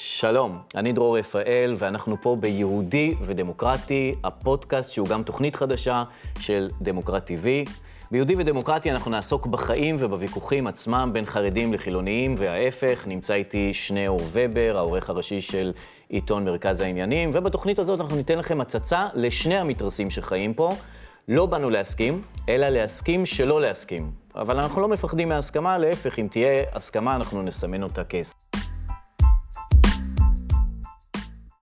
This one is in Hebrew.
שלום, אני דרור רפאל, ואנחנו פה ביהודי ודמוקרטי, הפודקאסט שהוא גם תוכנית חדשה של דמוקרט TV. ביהודי ודמוקרטי אנחנו נעסוק בחיים ובוויכוחים עצמם בין חרדים לחילוניים, וההפך. נמצא איתי שניאור ובר, העורך הראשי של עיתון מרכז העניינים, ובתוכנית הזאת אנחנו ניתן לכם הצצה לשני המתרסים שחיים פה. לא באנו להסכים, אלא להסכים שלא להסכים. אבל אנחנו לא מפחדים מהסכמה, להפך, אם תהיה הסכמה אנחנו נסמן אותה כס.